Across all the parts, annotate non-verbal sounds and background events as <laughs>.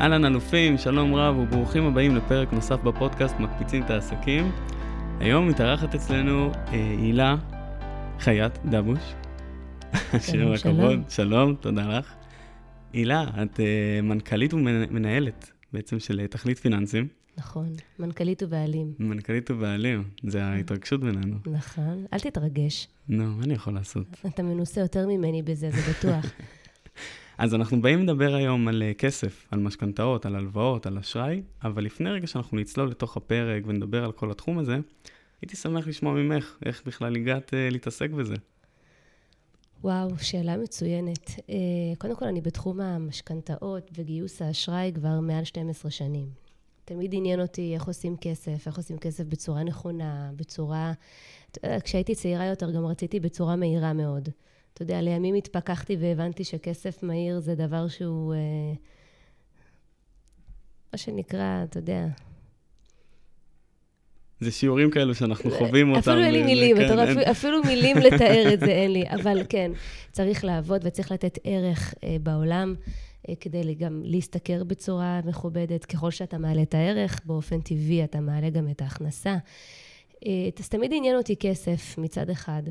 אהלן אלופים, שלום רב וברוכים הבאים לפרק נוסף בפודקאסט מקפיצים את העסקים. היום מתארחת אצלנו אה, הילה חייט דבוש. שלום, שלום. שלום, תודה לך. הילה, את uh, מנכ"לית ומנהלת בעצם של אה, תכלית פיננסים. נכון, מנכ"לית ובעלים. מנכ"לית ובעלים, זה ההתרגשות בינינו. נכון, אל תתרגש. נו, מה אני יכול לעשות? אתה מנוסה יותר ממני בזה, זה בטוח. <laughs> אז אנחנו באים לדבר היום על uh, כסף, על משכנתאות, על הלוואות, על אשראי, אבל לפני רגע שאנחנו נצלול לתוך הפרק ונדבר על כל התחום הזה, הייתי שמח לשמוע ממך איך בכלל הגעת uh, להתעסק בזה. וואו, שאלה מצוינת. Uh, קודם כל, אני בתחום המשכנתאות וגיוס האשראי כבר מעל 12 שנים. תמיד עניין אותי איך עושים כסף, איך עושים כסף בצורה נכונה, בצורה... כשהייתי צעירה יותר גם רציתי בצורה מהירה מאוד. אתה יודע, לימים התפכחתי והבנתי שכסף מהיר זה דבר שהוא... אה, מה שנקרא, אתה יודע... זה שיעורים כאלו שאנחנו חווים אותם. אפילו אין לי מילים, כן, אתה אין... אפילו מילים לתאר את זה אין לי. אבל כן, צריך לעבוד וצריך לתת ערך אה, בעולם. אה, כדי גם להשתכר בצורה מכובדת. ככל שאתה מעלה את הערך, באופן טבעי אתה מעלה גם את ההכנסה. אה, אז תמיד עניין אותי כסף מצד אחד.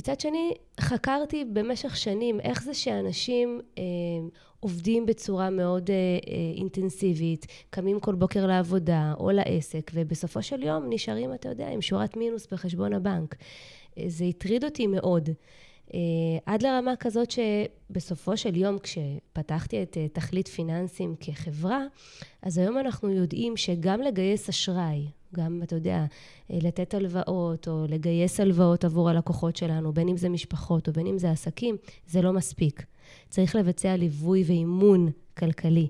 מצד שני, חקרתי במשך שנים איך זה שאנשים אה, עובדים בצורה מאוד אה, אה, אינטנסיבית, קמים כל בוקר לעבודה או לעסק, ובסופו של יום נשארים, אתה יודע, עם שורת מינוס בחשבון הבנק. אה, זה הטריד אותי מאוד. אה, עד לרמה כזאת שבסופו של יום, כשפתחתי את אה, תכלית פיננסים כחברה, אז היום אנחנו יודעים שגם לגייס אשראי, גם, אתה יודע, אה, לתת הלוואות או לגייס הלוואות עבור הלקוחות שלנו, בין אם זה משפחות או בין אם זה עסקים, זה לא מספיק. צריך לבצע ליווי ואימון כלכלי.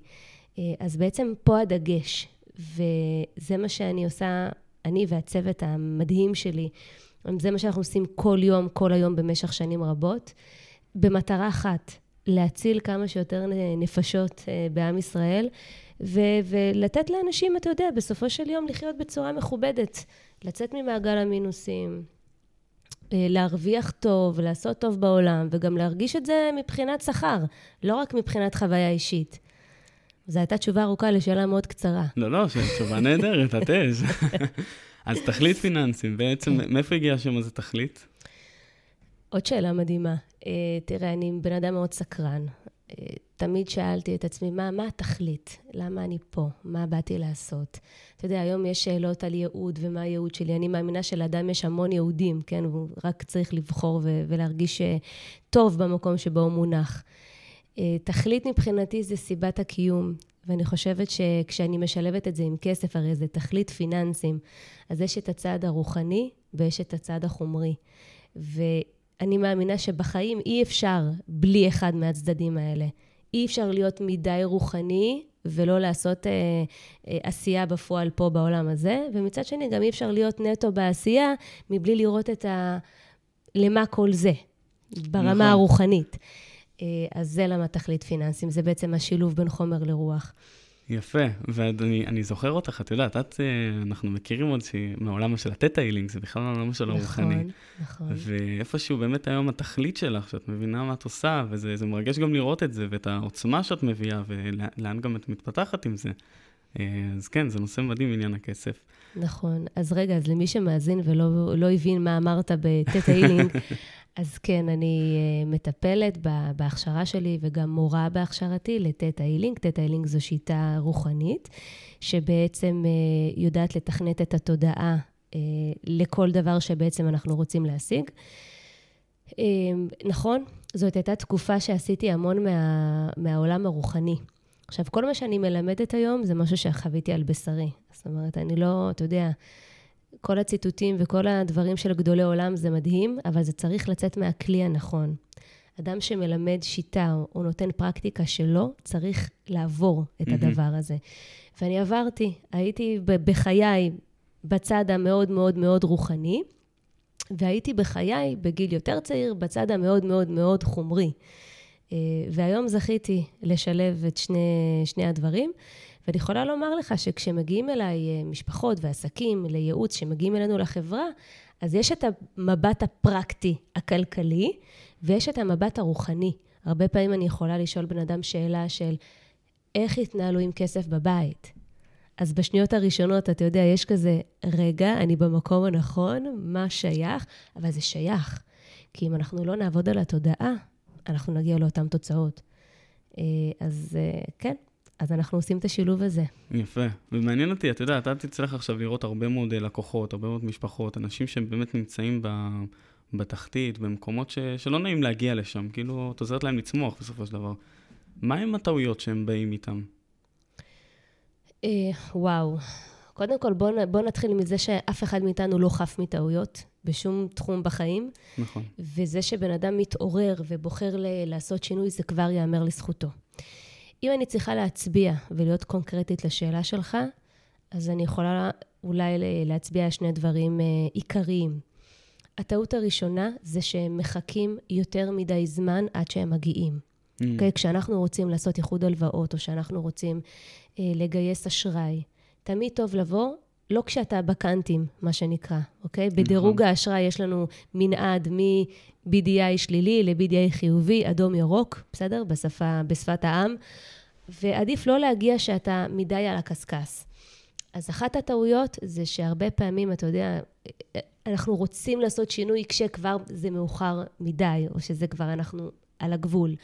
אז בעצם פה הדגש, וזה מה שאני עושה, אני והצוות המדהים שלי. זה מה שאנחנו עושים כל יום, כל היום במשך שנים רבות, במטרה אחת, להציל כמה שיותר נפשות אה, בעם ישראל, ו- ולתת לאנשים, אתה יודע, בסופו של יום לחיות בצורה מכובדת, לצאת ממעגל המינוסים, אה, להרוויח טוב, לעשות טוב בעולם, וגם להרגיש את זה מבחינת שכר, לא רק מבחינת חוויה אישית. זו הייתה תשובה ארוכה לשאלה מאוד קצרה. לא, לא, תשובה נהדרת, את אש. <laughs> אז תכלית פיננסים, בעצם. מאיפה הגיע השם הזה תכלית? עוד שאלה מדהימה. Uh, תראה, אני בן אדם מאוד סקרן. Uh, תמיד שאלתי את עצמי, מה, מה התכלית? למה אני פה? מה באתי לעשות? אתה יודע, היום יש שאלות על ייעוד ומה הייעוד שלי. אני מאמינה שלאדם יש המון ייעודים, כן? הוא רק צריך לבחור ו- ולהרגיש אה, טוב במקום שבו הוא מונח. Uh, תכלית מבחינתי זה סיבת הקיום. ואני חושבת שכשאני משלבת את זה עם כסף, הרי זה תכלית פיננסים, אז יש את הצד הרוחני ויש את הצד החומרי. ואני מאמינה שבחיים אי אפשר בלי אחד מהצדדים האלה. אי אפשר להיות מדי רוחני ולא לעשות אה, אה, עשייה בפועל פה בעולם הזה, ומצד שני גם אי אפשר להיות נטו בעשייה מבלי לראות את ה... למה כל זה, ברמה נכון. הרוחנית. אז זה למה תכלית פיננסים, זה בעצם השילוב בין חומר לרוח. יפה, ואני זוכר אותך, את יודעת, את, אה, אנחנו מכירים עוד מעולם של ה Theta Healing, זה בכלל העולם של הרוחני. נכון, נכון. ואיפשהו באמת היום התכלית שלך, שאת מבינה מה את עושה, וזה מרגש גם לראות את זה, ואת העוצמה שאת מביאה, ולאן גם את מתפתחת עם זה. אה, אז כן, זה נושא מדהים, עניין הכסף. נכון. אז רגע, אז למי שמאזין ולא לא הבין מה אמרת ב Theta Healing, <laughs> אז כן, אני uh, מטפלת בהכשרה שלי וגם מורה בהכשרתי לתטא הילינג. תטא הילינג זו שיטה רוחנית, שבעצם uh, יודעת לתכנת את התודעה uh, לכל דבר שבעצם אנחנו רוצים להשיג. נכון, זאת הייתה תקופה שעשיתי המון מה, מהעולם הרוחני. עכשיו, כל מה שאני מלמדת היום זה משהו שחוויתי על בשרי. זאת אומרת, אני לא, אתה יודע, כל הציטוטים וכל הדברים של גדולי עולם זה מדהים, אבל זה צריך לצאת מהכלי הנכון. אדם שמלמד שיטה או נותן פרקטיקה שלו, צריך לעבור את mm-hmm. הדבר הזה. ואני עברתי, הייתי בחיי בצד המאוד מאוד מאוד רוחני, והייתי בחיי, בגיל יותר צעיר, בצד המאוד מאוד מאוד חומרי. אה, והיום זכיתי לשלב את שני, שני הדברים. ואני יכולה לומר לך שכשמגיעים אליי אה, משפחות ועסקים לייעוץ שמגיעים אלינו לחברה, אז יש את המבט הפרקטי, הכלכלי, ויש את המבט הרוחני. הרבה פעמים אני יכולה לשאול בן אדם שאלה של איך יתנהלו עם כסף בבית. אז בשניות הראשונות, אתה יודע, יש כזה, רגע, אני במקום הנכון, מה שייך? אבל זה שייך. כי אם אנחנו לא נעבוד על התודעה, אנחנו נגיע לאותן תוצאות. אה, אז אה, כן, אז אנחנו עושים את השילוב הזה. יפה. ומעניין אותי, אתה יודע, אתה תצטרך עכשיו לראות הרבה מאוד אה, לקוחות, הרבה מאוד משפחות, אנשים שהם באמת נמצאים ב... בתחתית, במקומות ש... שלא נעים להגיע לשם, כאילו, את עוזרת להם לצמוח בסופו של דבר. מה הם הטעויות שהם באים איתם? אה, וואו. קודם כל, בואו בוא נתחיל מזה שאף אחד מאיתנו לא חף מטעויות בשום תחום בחיים. נכון. וזה שבן אדם מתעורר ובוחר ל- לעשות שינוי, זה כבר ייאמר לזכותו. אם אני צריכה להצביע ולהיות קונקרטית לשאלה שלך, אז אני יכולה אולי להצביע שני דברים אה, עיקריים. הטעות הראשונה זה שהם מחכים יותר מדי זמן עד שהם מגיעים. Mm. Okay, אוקיי? כשאנחנו רוצים לעשות איחוד הלוואות, או שאנחנו רוצים אה, לגייס אשראי, תמיד טוב לבוא, לא כשאתה בקאנטים, מה שנקרא, אוקיי? Okay? בדירוג נכון. האשראי יש לנו מנעד מ-BDI שלילי ל-BDI חיובי, אדום ירוק, בסדר? בשפה, בשפת העם. ועדיף לא להגיע שאתה מדי על הקשקש. אז אחת הטעויות זה שהרבה פעמים, אתה יודע, אנחנו רוצים לעשות שינוי כשכבר זה מאוחר מדי, או שזה כבר אנחנו על הגבול.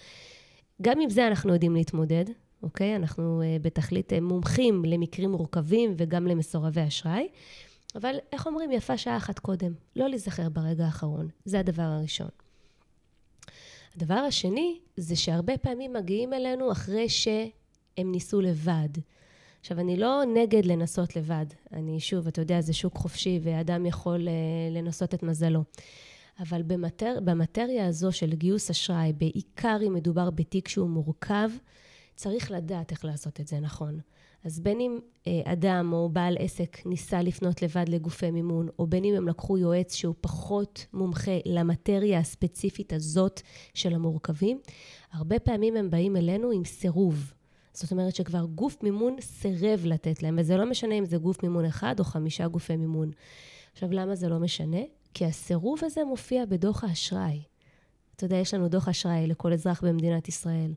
גם עם זה אנחנו יודעים להתמודד, אוקיי? אנחנו uh, בתכלית uh, מומחים למקרים מורכבים וגם למסורבי אשראי, אבל איך אומרים, יפה שעה אחת קודם. לא להיזכר ברגע האחרון. זה הדבר הראשון. הדבר השני, זה שהרבה פעמים מגיעים אלינו אחרי שהם ניסו לבד. עכשיו, אני לא נגד לנסות לבד. אני, שוב, אתה יודע, זה שוק חופשי, ואדם יכול uh, לנסות את מזלו. אבל במטר, במטריה הזו של גיוס אשראי, בעיקר אם מדובר בתיק שהוא מורכב, צריך לדעת איך לעשות את זה נכון. אז בין אם אה, אדם או בעל עסק ניסה לפנות לבד לגופי מימון, או בין אם הם לקחו יועץ שהוא פחות מומחה למטריה הספציפית הזאת של המורכבים, הרבה פעמים הם באים אלינו עם סירוב. זאת אומרת שכבר גוף מימון סירב לתת להם, וזה לא משנה אם זה גוף מימון אחד או חמישה גופי מימון. עכשיו, למה זה לא משנה? כי הסירוב הזה מופיע בדוח האשראי. אתה יודע, יש לנו דוח אשראי לכל אזרח במדינת ישראל.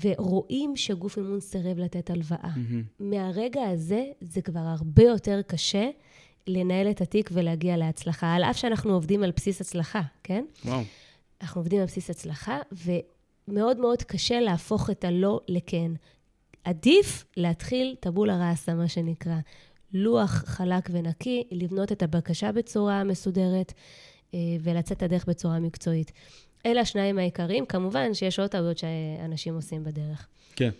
ורואים שגוף מימון סירב לתת הלוואה. Mm-hmm. מהרגע הזה, זה כבר הרבה יותר קשה לנהל את התיק ולהגיע להצלחה, על אף שאנחנו עובדים על בסיס הצלחה, כן? וואו. אנחנו עובדים על בסיס הצלחה, ומאוד מאוד קשה להפוך את הלא לכן. עדיף להתחיל טבולה ראסה, מה שנקרא. לוח חלק ונקי, לבנות את הבקשה בצורה מסודרת אה, ולצאת הדרך בצורה מקצועית. אלה השניים העיקריים. כמובן שיש עוד טעויות שאנשים עושים בדרך. כן.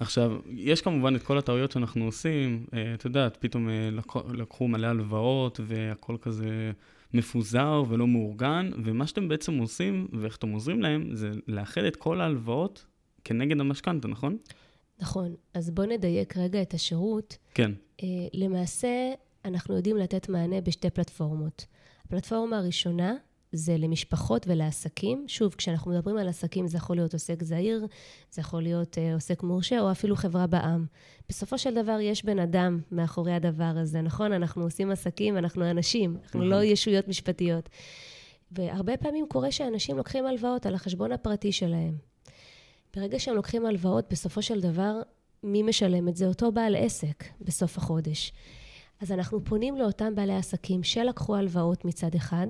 עכשיו, יש כמובן את כל הטעויות שאנחנו עושים. אה, את יודעת, פתאום אה, לקחו מלא הלוואות והכל כזה מפוזר ולא מאורגן, ומה שאתם בעצם עושים, ואיך אתם עוזרים להם, זה לאחד את כל ההלוואות כנגד המשכנתה, נכון? נכון. אז בואו נדייק רגע את השירות. כן. Uh, למעשה, אנחנו יודעים לתת מענה בשתי פלטפורמות. הפלטפורמה הראשונה זה למשפחות ולעסקים. שוב, כשאנחנו מדברים על עסקים, זה יכול להיות עוסק זעיר, זה יכול להיות uh, עוסק מורשה, או אפילו חברה בע"מ. בסופו של דבר, יש בן אדם מאחורי הדבר הזה, נכון? אנחנו עושים עסקים, אנחנו אנשים, אנחנו לא נכון. ישויות משפטיות. והרבה פעמים קורה שאנשים לוקחים הלוואות על החשבון הפרטי שלהם. ברגע שהם לוקחים הלוואות, בסופו של דבר, מי משלם את זה? אותו בעל עסק בסוף החודש. אז אנחנו פונים לאותם בעלי עסקים שלקחו הלוואות מצד אחד,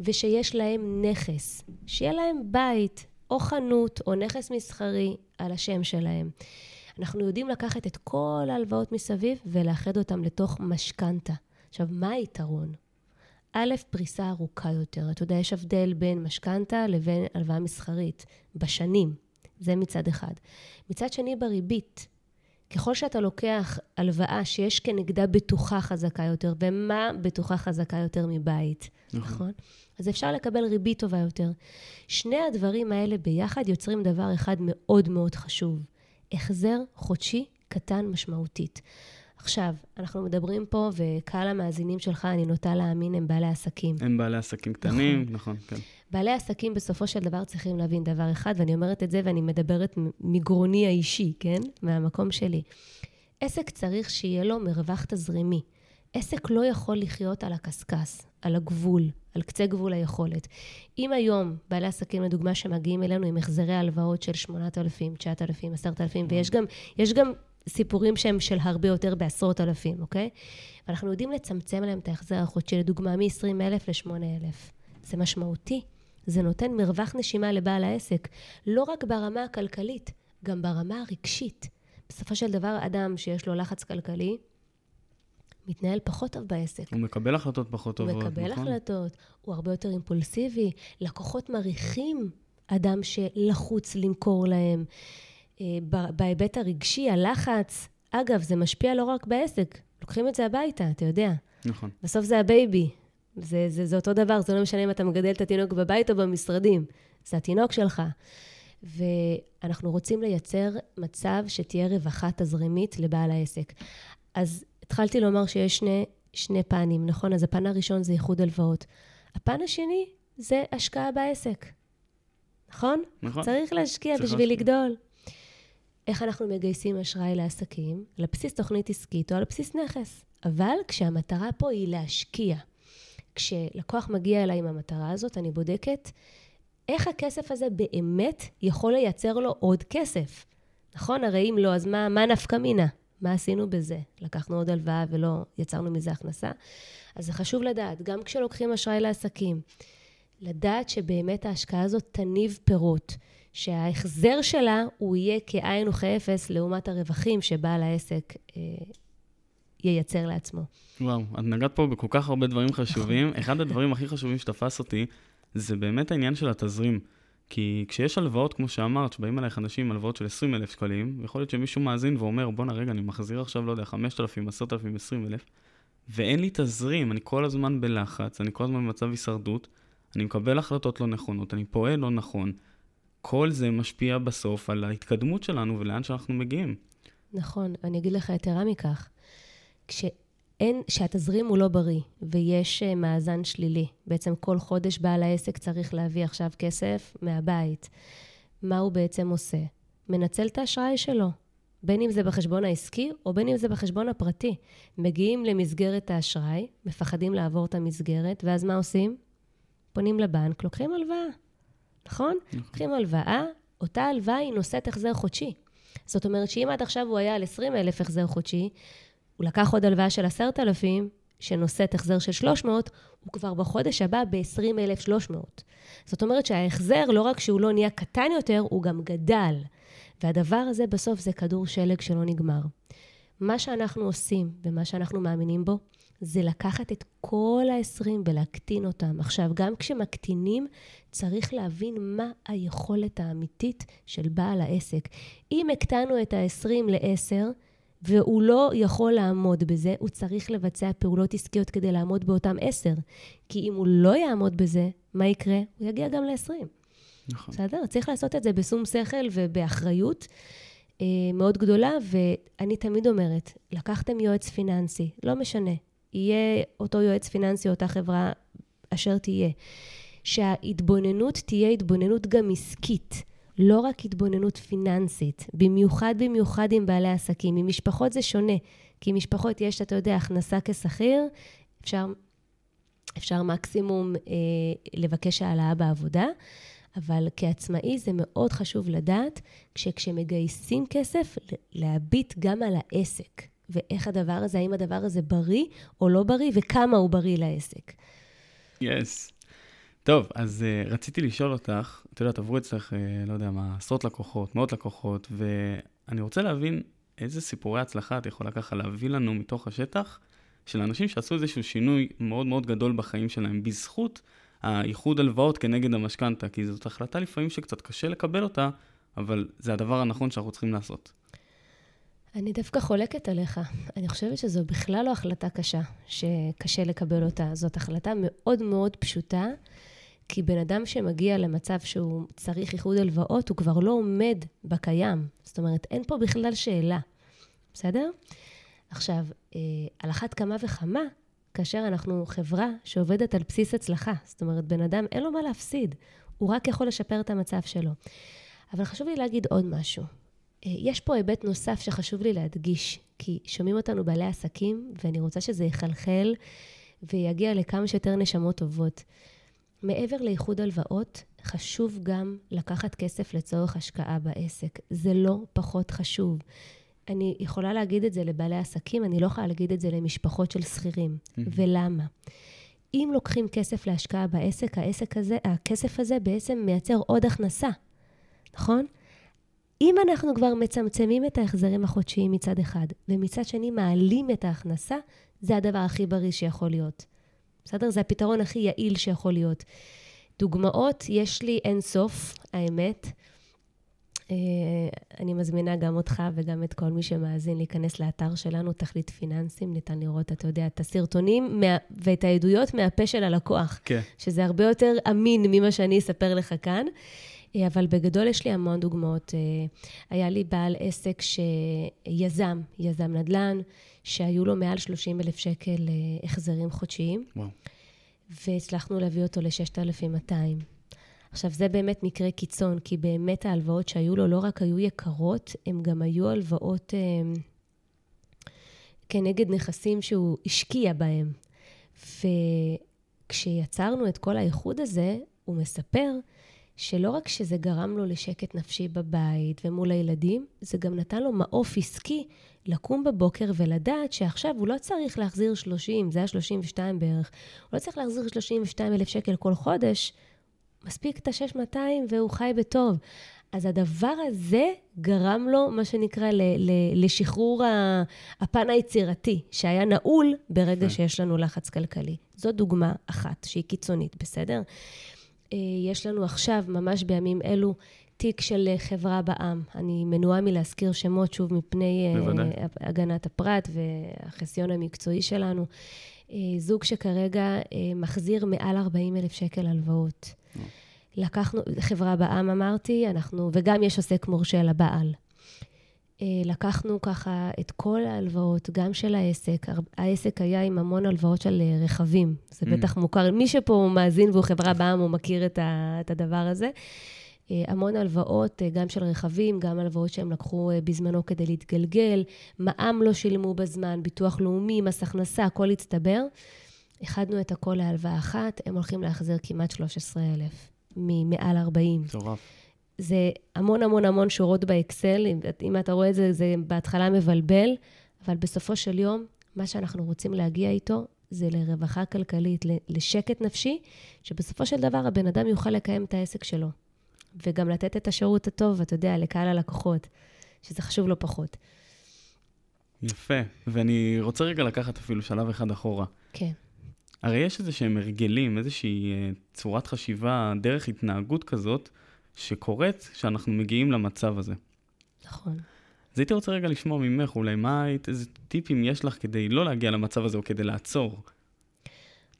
ושיש להם נכס, שיהיה להם בית, או חנות, או נכס מסחרי על השם שלהם. אנחנו יודעים לקחת את כל ההלוואות מסביב ולאחד אותם לתוך משכנתה. עכשיו, מה היתרון? א', פריסה ארוכה יותר. אתה יודע, יש הבדל בין משכנתה לבין הלוואה מסחרית, בשנים. זה מצד אחד. מצד שני, בריבית. ככל שאתה לוקח הלוואה שיש כנגדה בטוחה חזקה יותר, ומה בטוחה חזקה יותר מבית, נכון? נכון? אז אפשר לקבל ריבית טובה יותר. שני הדברים האלה ביחד יוצרים דבר אחד מאוד מאוד חשוב, החזר חודשי קטן משמעותית. עכשיו, אנחנו מדברים פה, וקהל המאזינים שלך, אני נוטה להאמין, הם בעלי עסקים. הם בעלי עסקים קטנים, נכון, נכון כן. בעלי עסקים בסופו של דבר צריכים להבין דבר אחד, ואני אומרת את זה ואני מדברת מגרוני האישי, כן? מהמקום שלי. עסק צריך שיהיה לו מרווח תזרימי. עסק לא יכול לחיות על הקשקש, על הגבול, על קצה גבול היכולת. אם היום בעלי עסקים, לדוגמה, שמגיעים אלינו עם החזרי הלוואות של 8,000, 9,000, 10,000, ויש גם, גם סיפורים שהם של הרבה יותר בעשרות אלפים, אוקיי? ואנחנו יודעים לצמצם להם את ההחזר החודשי, לדוגמה, מ-20,000 ל-8,000. זה משמעותי. זה נותן מרווח נשימה לבעל העסק, לא רק ברמה הכלכלית, גם ברמה הרגשית. בסופו של דבר, אדם שיש לו לחץ כלכלי, מתנהל פחות טוב בעסק. הוא מקבל החלטות פחות טובות, נכון? הוא מקבל נכון? החלטות, הוא הרבה יותר אימפולסיבי. לקוחות מעריכים אדם שלחוץ למכור להם. אה, בהיבט הרגשי, הלחץ, אגב, זה משפיע לא רק בעסק, לוקחים את זה הביתה, אתה יודע. נכון. בסוף זה ה baby. זה, זה, זה אותו דבר, זה לא משנה אם אתה מגדל את התינוק בבית או במשרדים. זה התינוק שלך. ואנחנו רוצים לייצר מצב שתהיה רווחה תזרימית לבעל העסק. אז התחלתי לומר שיש שני, שני פנים, נכון? אז הפן הראשון זה איחוד הלוואות. הפן השני זה השקעה בעסק, נכון? נכון. צריך להשקיע צריך בשביל להשקיע. לגדול. איך אנחנו מגייסים אשראי לעסקים? על בסיס תוכנית עסקית או על בסיס נכס. אבל כשהמטרה פה היא להשקיע. כשלקוח מגיע אליי עם המטרה הזאת, אני בודקת איך הכסף הזה באמת יכול לייצר לו עוד כסף. נכון? הרי אם לא, אז מה, מה נפקא מינה? מה עשינו בזה? לקחנו עוד הלוואה ולא יצרנו מזה הכנסה? אז זה חשוב לדעת, גם כשלוקחים אשראי לעסקים, לדעת שבאמת ההשקעה הזאת תניב פירות, שההחזר שלה הוא יהיה כאין וכאפס לעומת הרווחים שבעל העסק אה, ייצר לעצמו. וואו, את נגעת פה בכל כך הרבה דברים חשובים. <laughs> אחד הדברים הכי חשובים שתפס אותי, זה באמת העניין של התזרים. כי כשיש הלוואות, כמו שאמרת, שבאים אלייך אנשים עם הלוואות של 20 אלף שקלים, יכול להיות שמישהו מאזין ואומר, בואנה רגע, אני מחזיר עכשיו, לא יודע, 5,000, 10,000, 20 אלף, ואין לי תזרים, אני כל הזמן בלחץ, אני כל הזמן במצב הישרדות, אני מקבל החלטות לא נכונות, אני פועל לא נכון. כל זה משפיע בסוף על ההתקדמות שלנו ולאן שאנחנו מגיעים. נכון, אני אגיד לך יתרה מכך. כשאין, כשהתזרים הוא לא בריא ויש אה, מאזן שלילי, בעצם כל חודש בעל העסק צריך להביא עכשיו כסף מהבית, מה הוא בעצם עושה? מנצל את האשראי שלו, בין אם זה בחשבון העסקי או בין אם זה בחשבון הפרטי. מגיעים למסגרת האשראי, מפחדים לעבור את המסגרת, ואז מה עושים? פונים לבנק, לוקחים הלוואה, נכון? נכון. לוקחים הלוואה, אותה הלוואה היא נושאת החזר חודשי. זאת אומרת שאם עד עכשיו הוא היה על 20 אלף החזר חודשי, הוא לקח עוד הלוואה של 10,000, שנושאת החזר של 300, הוא כבר בחודש הבא ב-20,300. זאת אומרת שההחזר, לא רק שהוא לא נהיה קטן יותר, הוא גם גדל. והדבר הזה בסוף זה כדור שלג שלא נגמר. מה שאנחנו עושים ומה שאנחנו מאמינים בו, זה לקחת את כל ה-20 ולהקטין אותם. עכשיו, גם כשמקטינים, צריך להבין מה היכולת האמיתית של בעל העסק. אם הקטנו את ה-20 ל-10, והוא לא יכול לעמוד בזה, הוא צריך לבצע פעולות עסקיות כדי לעמוד באותם עשר. כי אם הוא לא יעמוד בזה, מה יקרה? הוא יגיע גם ל-20. נכון. בסדר? צריך לעשות את זה בשום שכל ובאחריות אה, מאוד גדולה, ואני תמיד אומרת, לקחתם יועץ פיננסי, לא משנה, יהיה אותו יועץ פיננסי, אותה חברה אשר תהיה, שההתבוננות תהיה התבוננות גם עסקית. לא רק התבוננות פיננסית, במיוחד במיוחד עם בעלי עסקים. עם משפחות זה שונה, כי משפחות יש, אתה יודע, הכנסה כשכיר, אפשר, אפשר מקסימום אה, לבקש העלאה בעבודה, אבל כעצמאי זה מאוד חשוב לדעת, שכשמגייסים כסף, להביט גם על העסק, ואיך הדבר הזה, האם הדבר הזה בריא או לא בריא, וכמה הוא בריא לעסק. יס. Yes. טוב, אז uh, רציתי לשאול אותך, את יודעת, עברו אצלך, uh, לא יודע מה, עשרות לקוחות, מאות לקוחות, ואני רוצה להבין איזה סיפורי הצלחה את יכולה ככה להביא לנו מתוך השטח של אנשים שעשו איזשהו שינוי מאוד מאוד גדול בחיים שלהם, בזכות האיחוד הלוואות כנגד המשכנתה, כי זאת החלטה לפעמים שקצת קשה לקבל אותה, אבל זה הדבר הנכון שאנחנו צריכים לעשות. אני דווקא חולקת עליך. אני חושבת שזו בכלל לא החלטה קשה, שקשה לקבל אותה. זאת החלטה מאוד מאוד פשוטה, כי בן אדם שמגיע למצב שהוא צריך איחוד הלוואות, הוא כבר לא עומד בקיים. זאת אומרת, אין פה בכלל שאלה, בסדר? עכשיו, אה, על אחת כמה וכמה, כאשר אנחנו חברה שעובדת על בסיס הצלחה, זאת אומרת, בן אדם אין לו מה להפסיד, הוא רק יכול לשפר את המצב שלו. אבל חשוב לי להגיד עוד משהו. יש פה היבט נוסף שחשוב לי להדגיש, כי שומעים אותנו בעלי עסקים, ואני רוצה שזה יחלחל ויגיע לכמה שיותר נשמות טובות. מעבר לאיחוד הלוואות, חשוב גם לקחת כסף לצורך השקעה בעסק. זה לא פחות חשוב. אני יכולה להגיד את זה לבעלי עסקים, אני לא יכולה להגיד את זה למשפחות של שכירים. ולמה? אם לוקחים כסף להשקעה בעסק, העסק הזה, הכסף הזה בעצם מייצר עוד הכנסה, נכון? אם אנחנו כבר מצמצמים את ההחזרים החודשיים מצד אחד, ומצד שני מעלים את ההכנסה, זה הדבר הכי בריא שיכול להיות. בסדר? זה הפתרון הכי יעיל שיכול להיות. דוגמאות, יש לי אין סוף, האמת. אה, אני מזמינה גם אותך וגם את כל מי שמאזין להיכנס לאתר שלנו, תכלית פיננסים, ניתן לראות, אתה יודע, את הסרטונים מה... ואת העדויות מהפה של הלקוח. כן. שזה הרבה יותר אמין ממה שאני אספר לך כאן. אה, אבל בגדול יש לי המון דוגמאות. אה, היה לי בעל עסק שיזם, יזם נדל"ן, שהיו לו מעל 30 אלף שקל החזרים חודשיים. וואו. והצלחנו להביא אותו ל-6,200. עכשיו, זה באמת מקרה קיצון, כי באמת ההלוואות שהיו לו לא רק היו יקרות, הן גם היו הלוואות אה, כנגד נכסים שהוא השקיע בהם. וכשיצרנו את כל האיחוד הזה, הוא מספר שלא רק שזה גרם לו לשקט נפשי בבית ומול הילדים, זה גם נתן לו מעוף עסקי לקום בבוקר ולדעת שעכשיו הוא לא צריך להחזיר 30, זה היה 32 בערך, הוא לא צריך להחזיר 32 אלף שקל כל חודש, מספיק את ה-6200 והוא חי בטוב. אז הדבר הזה גרם לו, מה שנקרא, ל- ל- לשחרור הפן היצירתי, שהיה נעול ברגע שיש לנו לחץ כלכלי. זו דוגמה אחת שהיא קיצונית, בסדר? אה, יש לנו עכשיו, ממש בימים אלו, תיק של חברה בע"מ. אני מנועה מלהזכיר שמות, שוב, מפני אה, בוודאי. הגנת הפרט והחסיון המקצועי שלנו. אה, זוג שכרגע מחזיר מעל 40 אלף שקל הלוואות. לקחנו, חברה בע"מ אמרתי, אנחנו, וגם יש עוסק מורשה לבעל. לקחנו ככה את כל ההלוואות, גם של העסק. העסק היה עם המון הלוואות של רכבים. זה mm. בטח מוכר. מי שפה מאזין והוא חברה בע"מ, הוא מכיר את, את הדבר הזה. אה, המון הלוואות, אה, גם של רכבים, גם הלוואות שהם לקחו אה, בזמנו כדי להתגלגל, מע"מ לא שילמו בזמן, ביטוח לאומי, מס הכנסה, הכל הצטבר. איחדנו את הכל להלוואה אחת, הם הולכים להחזיר כמעט 13,000 ממעל 40. מטורף. זה המון המון המון שורות באקסל, אם, אם אתה רואה את זה, זה בהתחלה מבלבל, אבל בסופו של יום, מה שאנחנו רוצים להגיע איתו זה לרווחה כלכלית, לשקט נפשי, שבסופו של דבר הבן אדם יוכל לקיים את העסק שלו. וגם לתת את השירות הטוב, אתה יודע, לקהל הלקוחות, שזה חשוב לא פחות. יפה, ואני רוצה רגע לקחת אפילו שלב אחד אחורה. כן. הרי יש איזה שהם הרגלים, איזושהי אה, צורת חשיבה, דרך התנהגות כזאת, שקורית כשאנחנו מגיעים למצב הזה. נכון. אז הייתי רוצה רגע לשמוע ממך, אולי מה היית, איזה טיפים יש לך כדי לא להגיע למצב הזה או כדי לעצור?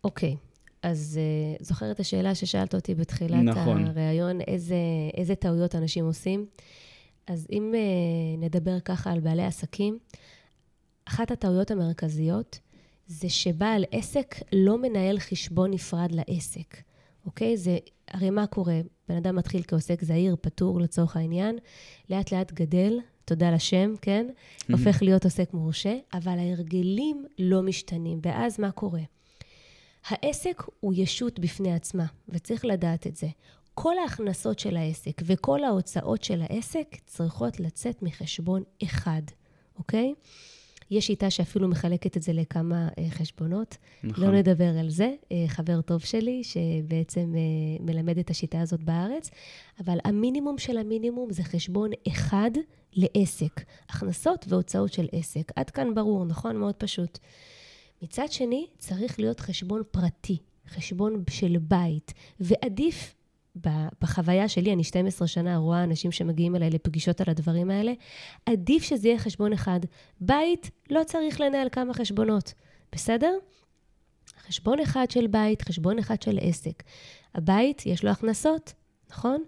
אוקיי. אז uh, זוכרת את השאלה ששאלת אותי בתחילת נכון. הריאיון, איזה, איזה טעויות אנשים עושים? אז אם uh, נדבר ככה על בעלי עסקים, אחת הטעויות המרכזיות זה שבעל עסק לא מנהל חשבון נפרד לעסק, אוקיי? זה, הרי מה קורה? בן אדם מתחיל כעוסק זעיר, פטור לצורך העניין, לאט לאט גדל, תודה לשם, כן? Mm-hmm. הופך להיות עוסק מורשה, אבל ההרגלים לא משתנים. ואז מה קורה? העסק הוא ישות בפני עצמה, וצריך לדעת את זה. כל ההכנסות של העסק וכל ההוצאות של העסק צריכות לצאת מחשבון אחד, אוקיי? יש שיטה שאפילו מחלקת את זה לכמה אה, חשבונות. נכון. לא נדבר על זה, אה, חבר טוב שלי, שבעצם אה, מלמד את השיטה הזאת בארץ, אבל המינימום של המינימום זה חשבון אחד לעסק. הכנסות והוצאות של עסק. עד כאן ברור, נכון? מאוד פשוט. מצד שני, צריך להיות חשבון פרטי, חשבון של בית, ועדיף, בחוויה שלי, אני 12 שנה רואה אנשים שמגיעים אליי לפגישות על הדברים האלה, עדיף שזה יהיה חשבון אחד. בית לא צריך לנהל כמה חשבונות, בסדר? חשבון אחד של בית, חשבון אחד של עסק. הבית, יש לו הכנסות, נכון?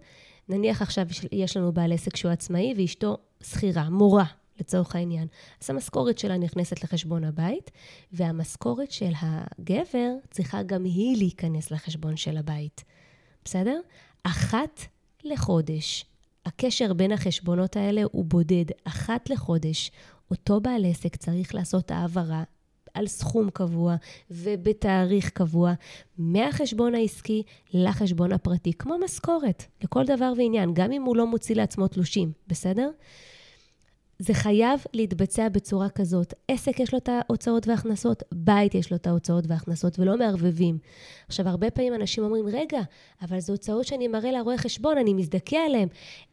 נניח עכשיו יש לנו בעל עסק שהוא עצמאי ואשתו שכירה, מורה, לצורך העניין. אז המשכורת שלה נכנסת לחשבון הבית, והמשכורת של הגבר צריכה גם היא להיכנס לחשבון של הבית. בסדר? אחת לחודש. הקשר בין החשבונות האלה הוא בודד. אחת לחודש, אותו בעל עסק צריך לעשות העברה על סכום קבוע ובתאריך קבוע מהחשבון העסקי לחשבון הפרטי, כמו משכורת, לכל דבר ועניין, גם אם הוא לא מוציא לעצמו תלושים, בסדר? זה חייב להתבצע בצורה כזאת. עסק יש לו את ההוצאות וההכנסות, בית יש לו את ההוצאות וההכנסות, ולא מערבבים. עכשיו, הרבה פעמים אנשים אומרים, רגע, אבל זה הוצאות שאני מראה לרואה חשבון, אני מזדכה עליהן.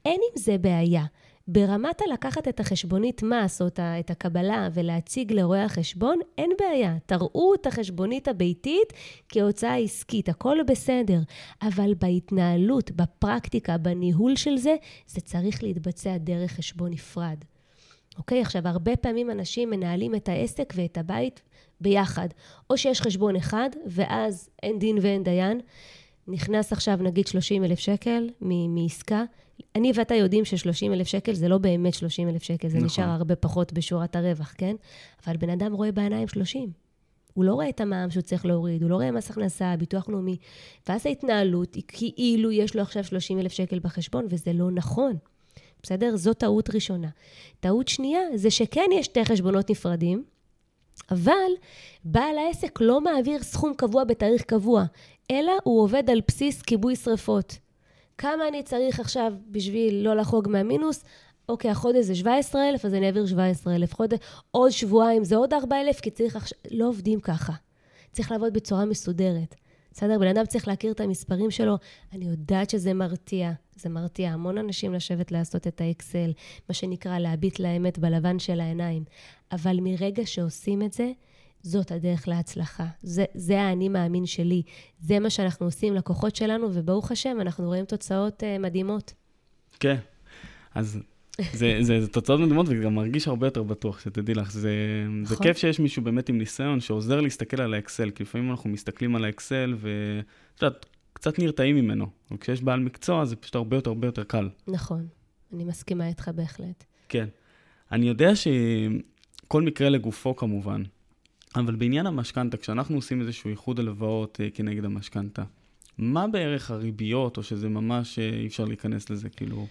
אין עם זה בעיה. ברמת הלקחת את החשבונית מס או את הקבלה ולהציג לרואי החשבון, אין בעיה. תראו את החשבונית הביתית כהוצאה עסקית, הכל בסדר. אבל בהתנהלות, בפרקטיקה, בניהול של זה, זה צריך להתבצע דרך חשבון נפרד. אוקיי? עכשיו, הרבה פעמים אנשים מנהלים את העסק ואת הבית ביחד. או שיש חשבון אחד, ואז אין דין ואין דיין. נכנס עכשיו נגיד 30 אלף שקל מעסקה, אני ואתה יודעים ש-30 אלף שקל זה לא באמת 30 אלף שקל, זה נכון. נשאר הרבה פחות בשורת הרווח, כן? אבל בן אדם רואה בעיניים 30. הוא לא רואה את המע"מ שהוא צריך להוריד, הוא לא רואה מס הכנסה, ביטוח לאומי. ואז ההתנהלות היא כאילו יש לו עכשיו 30 אלף שקל בחשבון, וזה לא נכון. בסדר? זו טעות ראשונה. טעות שנייה זה שכן יש שתי חשבונות נפרדים, אבל בעל העסק לא מעביר סכום קבוע בתאריך קבוע, אלא הוא עובד על בסיס כיבוי שרפות. כמה אני צריך עכשיו בשביל לא לחרוג מהמינוס? אוקיי, החודש זה 17,000, אז אני אעביר 17,000. חודש, עוד שבועיים זה עוד 4,000, כי צריך עכשיו... לא עובדים ככה. צריך לעבוד בצורה מסודרת. בסדר? בן אדם צריך להכיר את המספרים שלו. אני יודעת שזה מרתיע. זה מרתיע המון אנשים לשבת לעשות את האקסל, מה שנקרא להביט לאמת בלבן של העיניים. אבל מרגע שעושים את זה, זאת הדרך להצלחה. זה, זה האני מאמין שלי. זה מה שאנחנו עושים לכוחות שלנו, וברוך השם, אנחנו רואים תוצאות uh, מדהימות. כן. אז זה, זה, זה תוצאות מדהימות וגם מרגיש הרבה יותר בטוח, שתדעי לך. זה, זה נכון. כיף שיש מישהו באמת עם ניסיון שעוזר להסתכל על האקסל, כי לפעמים אנחנו מסתכלים על האקסל ואת יודעת, קצת נרתעים ממנו. וכשיש בעל מקצוע זה פשוט הרבה יותר הרבה יותר קל. נכון, אני מסכימה איתך בהחלט. כן. אני יודע שכל מקרה לגופו כמובן, אבל בעניין המשכנתה, כשאנחנו עושים איזשהו איחוד הלוואות אה, כנגד המשכנתה, מה בערך הריביות, או שזה ממש אה, אי אפשר להיכנס לזה, כאילו...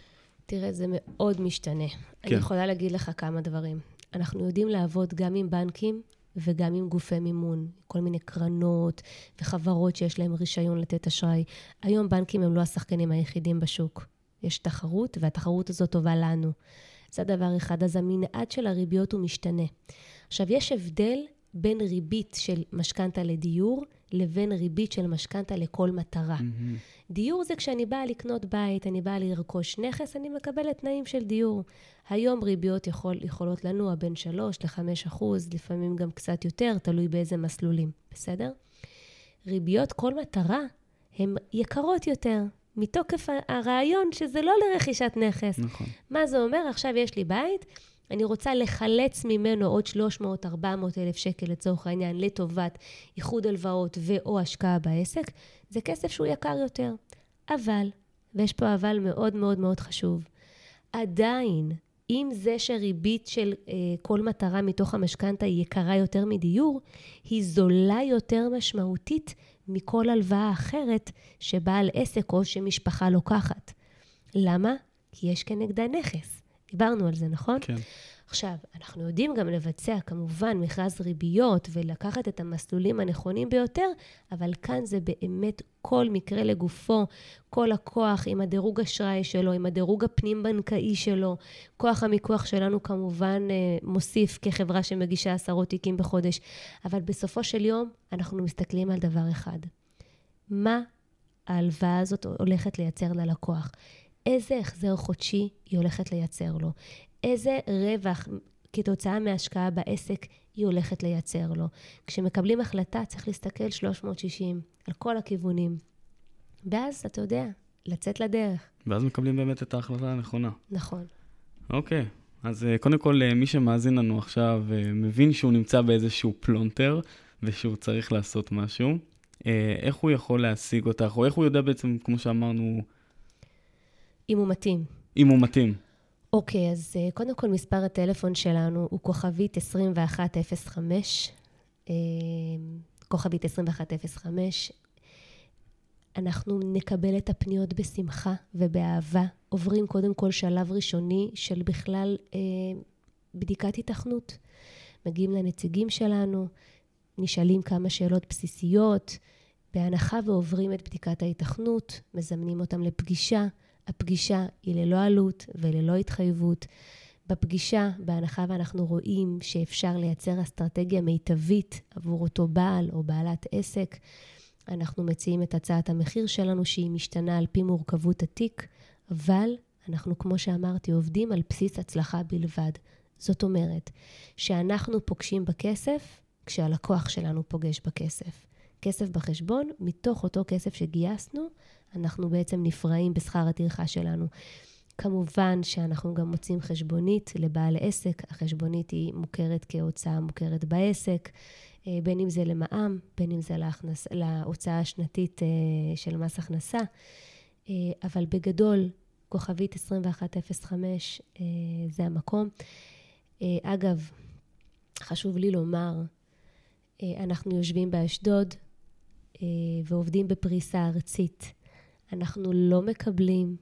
תראה, זה מאוד משתנה. כן. אני יכולה להגיד לך כמה דברים. אנחנו יודעים לעבוד גם עם בנקים וגם עם גופי מימון, כל מיני קרנות וחברות שיש להם רישיון לתת אשראי. היום בנקים הם לא השחקנים היחידים בשוק. יש תחרות, והתחרות הזאת טובה לנו. זה דבר אחד. אז המנעד של הריביות הוא משתנה. עכשיו, יש הבדל בין ריבית של משכנתה לדיור לבין ריבית של משכנתה לכל מטרה. Mm-hmm. דיור זה כשאני באה לקנות בית, אני באה לרכוש נכס, אני מקבלת תנאים של דיור. היום ריביות יכול, יכולות לנוע בין 3 ל-5 אחוז, לפעמים גם קצת יותר, תלוי באיזה מסלולים, בסדר? ריביות כל מטרה הן יקרות יותר, מתוקף הרעיון שזה לא לרכישת נכס. נכון. מה זה אומר? עכשיו יש לי בית, אני רוצה לחלץ ממנו עוד 300-400 אלף שקל לצורך העניין לטובת איחוד הלוואות ו/או השקעה בעסק, זה כסף שהוא יקר יותר. אבל, ויש פה אבל מאוד מאוד מאוד חשוב, עדיין, אם זה שריבית של אה, כל מטרה מתוך המשכנתה היא יקרה יותר מדיור, היא זולה יותר משמעותית מכל הלוואה אחרת שבעל עסק או שמשפחה לוקחת. למה? כי יש כנגדה נכס. דיברנו על זה, נכון? כן. עכשיו, אנחנו יודעים גם לבצע כמובן מכרז ריביות ולקחת את המסלולים הנכונים ביותר, אבל כאן זה באמת כל מקרה לגופו, כל לקוח עם הדירוג אשראי שלו, עם הדירוג הפנים-בנקאי שלו. כוח המיקוח שלנו כמובן אה, מוסיף כחברה שמגישה עשרות תיקים בחודש, אבל בסופו של יום אנחנו מסתכלים על דבר אחד. מה ההלוואה הזאת הולכת לייצר ללקוח? איזה החזר חודשי היא הולכת לייצר לו, איזה רווח כתוצאה מהשקעה בעסק היא הולכת לייצר לו. כשמקבלים החלטה צריך להסתכל 360 על כל הכיוונים. ואז, אתה יודע, לצאת לדרך. ואז מקבלים באמת את ההחלטה הנכונה. נכון. אוקיי, אז אה, קודם כל, אה, מי שמאזין לנו עכשיו אה, מבין שהוא נמצא באיזשהו פלונטר ושהוא צריך לעשות משהו. איך הוא יכול להשיג אותך, או איך הוא יודע בעצם, כמו שאמרנו, אם הוא מתאים. אם הוא מתאים. אוקיי, אז uh, קודם כל מספר הטלפון שלנו הוא כוכבית 2105, uh, אה, כוכבית 2105. אנחנו נקבל את הפניות בשמחה ובאהבה. עוברים קודם כל שלב ראשוני של בכלל אה, בדיקת התכנות. מגיעים לנציגים שלנו, נשאלים כמה שאלות בסיסיות, בהנחה ועוברים את בדיקת ההיתכנות, מזמנים אותם לפגישה. הפגישה היא ללא עלות וללא התחייבות. בפגישה, בהנחה ואנחנו רואים שאפשר לייצר אסטרטגיה מיטבית עבור אותו בעל או בעלת עסק, אנחנו מציעים את הצעת המחיר שלנו שהיא משתנה על פי מורכבות התיק, אבל אנחנו, כמו שאמרתי, עובדים על בסיס הצלחה בלבד. זאת אומרת, שאנחנו פוגשים בכסף כשהלקוח שלנו פוגש בכסף. כסף בחשבון, מתוך אותו כסף שגייסנו, אנחנו בעצם נפרעים בשכר הטרחה שלנו. כמובן שאנחנו גם מוצאים חשבונית לבעל עסק, החשבונית היא מוכרת כהוצאה מוכרת בעסק, אה, בין אם זה למע"מ, בין אם זה להכנס, להוצאה השנתית אה, של מס הכנסה, אה, אבל בגדול, כוכבית 2105 זה המקום. אגב, חשוב לי לומר, אנחנו יושבים באשדוד ועובדים בפריסה ארצית. אנחנו לא מקבלים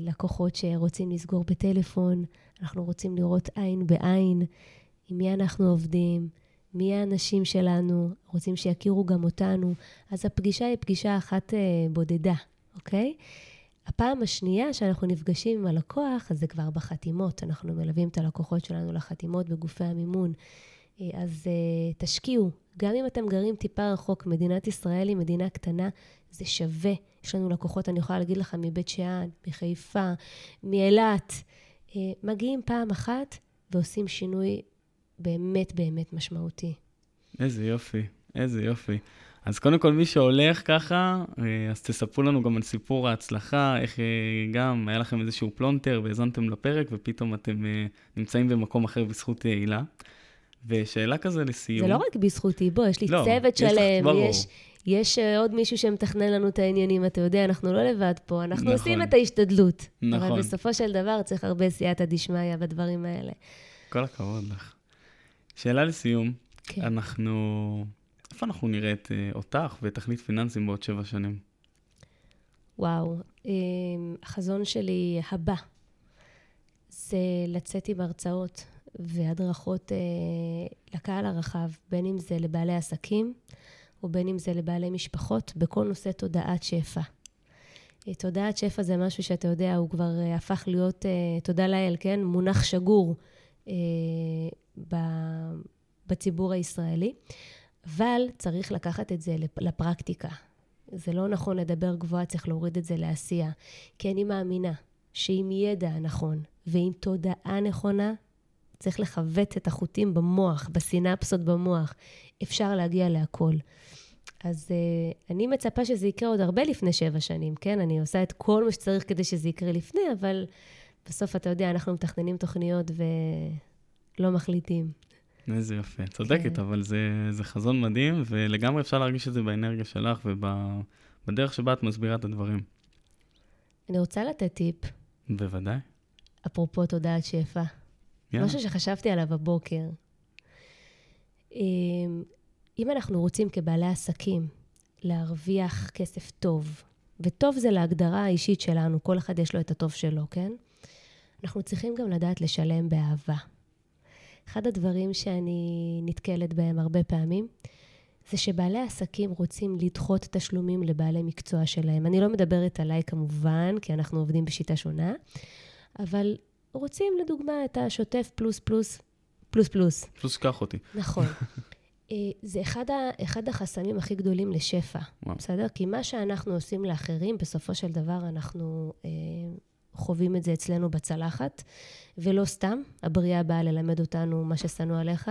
לקוחות שרוצים לסגור בטלפון, אנחנו רוצים לראות עין בעין עם מי אנחנו עובדים, מי האנשים שלנו, רוצים שיכירו גם אותנו, אז הפגישה היא פגישה אחת אה, בודדה, אוקיי? הפעם השנייה שאנחנו נפגשים עם הלקוח, אז זה כבר בחתימות. אנחנו מלווים את הלקוחות שלנו לחתימות בגופי המימון. אה, אז אה, תשקיעו, גם אם אתם גרים טיפה רחוק, מדינת ישראל היא מדינה קטנה, זה שווה. יש לנו לקוחות, אני יכולה להגיד לך, מבית שאן, מחיפה, מאילת. אה, מגיעים פעם אחת ועושים שינוי באמת באמת משמעותי. איזה יופי, איזה יופי. אז קודם כל, מי שהולך ככה, אה, אז תספרו לנו גם על סיפור ההצלחה, איך אה, גם היה לכם איזשהו פלונטר והאזנתם לפרק, ופתאום אתם נמצאים במקום אחר בזכות הילה. ושאלה כזה לסיום. זה לא רק בזכותי, בוא, יש לי לא, צוות שלם, יש, יש עוד מישהו שמתכנן לנו את העניינים, אתה יודע, אנחנו לא לבד פה, אנחנו נכון. עושים את ההשתדלות. נכון. אבל בסופו של דבר צריך הרבה סייעתא דשמיא בדברים האלה. כל הכבוד לך. שאלה לסיום, כן. אנחנו, איפה אנחנו נראה את אה, אותך ואת תכלית פיננסים בעוד שבע שנים? וואו, אה, החזון שלי הבא זה לצאת עם הרצאות והדרכות אה, לקהל הרחב, בין אם זה לבעלי עסקים או בין אם זה לבעלי משפחות, בכל נושא תודעת שפע. תודעת שפע זה משהו שאתה יודע, הוא כבר הפך להיות, תודה לאל, כן? מונח שגור בציבור הישראלי, אבל צריך לקחת את זה לפרקטיקה. זה לא נכון לדבר גבוהה, צריך להוריד את זה לעשייה. כי אני מאמינה שעם ידע נכון ועם תודעה נכונה, צריך לכבט את החוטים במוח, בסינפסות במוח. אפשר להגיע להכל. אז uh, אני מצפה שזה יקרה עוד הרבה לפני שבע שנים, כן? אני עושה את כל מה שצריך כדי שזה יקרה לפני, אבל בסוף, אתה יודע, אנחנו מתכננים תוכניות ולא מחליטים. איזה יפה. צודקת, כן. אבל זה, זה חזון מדהים, ולגמרי אפשר להרגיש את זה באנרגיה שלך ובדרך שבה את מסבירה את הדברים. אני רוצה לתת טיפ. בוודאי. אפרופו תודעת שפע. Yeah. משהו שחשבתי עליו בבוקר. אמ, אם אנחנו רוצים כבעלי עסקים להרוויח כסף טוב, וטוב זה להגדרה האישית שלנו, כל אחד יש לו את הטוב שלו, כן? אנחנו צריכים גם לדעת לשלם באהבה. אחד הדברים שאני נתקלת בהם הרבה פעמים, זה שבעלי עסקים רוצים לדחות תשלומים לבעלי מקצוע שלהם. אני לא מדברת עליי כמובן, כי אנחנו עובדים בשיטה שונה, אבל רוצים לדוגמה את השוטף פלוס פלוס פלוס פלוס. פלוס קח אותי. נכון. <laughs> אה, זה אחד, ה, אחד החסמים הכי גדולים לשפע, וואו. בסדר? כי מה שאנחנו עושים לאחרים, בסופו של דבר אנחנו אה, חווים את זה אצלנו בצלחת, ולא סתם, הבריאה באה ללמד אותנו מה ששנוא עליך.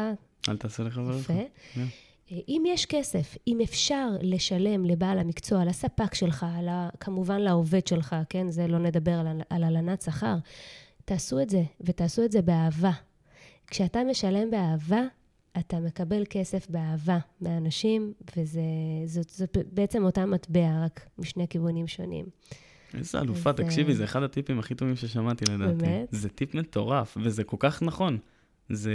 אל תעשה לחברך. יפה. Yeah. אה, אם יש כסף, אם אפשר לשלם לבעל המקצוע, לספק שלך, לה, כמובן לעובד שלך, כן? זה לא נדבר על הלנת שכר. תעשו את זה, ותעשו את זה באהבה. כשאתה משלם באהבה, אתה מקבל כסף באהבה מאנשים, וזה בעצם אותה מטבע, רק משני כיוונים שונים. איזה אלופה, תקשיבי, זה אחד הטיפים הכי טובים ששמעתי לדעתי. באמת? זה טיפ מטורף, וזה כל כך נכון. זה...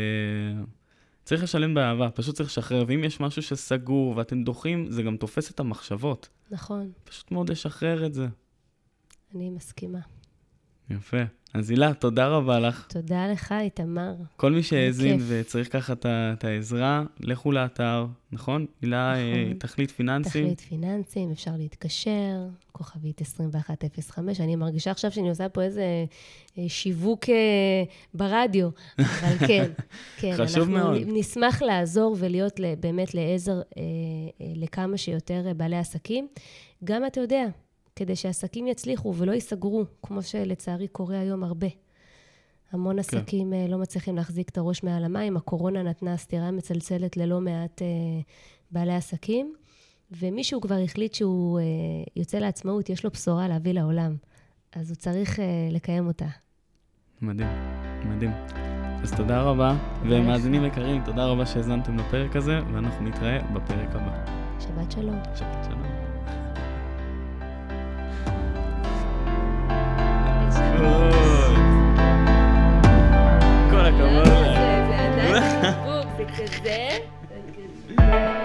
צריך לשלם באהבה, פשוט צריך לשחרר, ואם יש משהו שסגור ואתם דוחים, זה גם תופס את המחשבות. נכון, פשוט מאוד לשחרר את זה. אני מסכימה. יפה. אז הילה, תודה רבה לך. תודה לך, איתמר. כל מי שהאזין. וצריך ככה את העזרה, לכו לאתר, נכון? הילה, אה, נכון. תחליט פיננסים. תחליט פיננסים, אפשר להתקשר, כוכבית 2105. אני מרגישה עכשיו שאני עושה פה איזה אה, שיווק אה, ברדיו, אבל <laughs> כן, כן. חשוב אנחנו מאוד. נ- נשמח לעזור ולהיות באמת לעזר לכמה שיותר בעלי עסקים. גם, אתה יודע, כדי שעסקים יצליחו ולא ייסגרו, כמו שלצערי קורה היום הרבה. המון עסקים אה, לא מצליחים להחזיק את הראש מעל המים. הקורונה נתנה סטירה מצלצלת ללא מעט אה, בעלי עסקים, ומישהו כבר החליט שהוא אה, יוצא לעצמאות, יש לו בשורה להביא לעולם. אז הוא צריך לקיים אותה. מדהים, מדהים. אז תודה רבה, ומאזינים יקרים, תודה רבה שהאזנתם לפרק הזה, ואנחנו נתראה בפרק הבא. שבת שלום. שבת שלום. Quand. Oh, c'est que c'est. <laughs>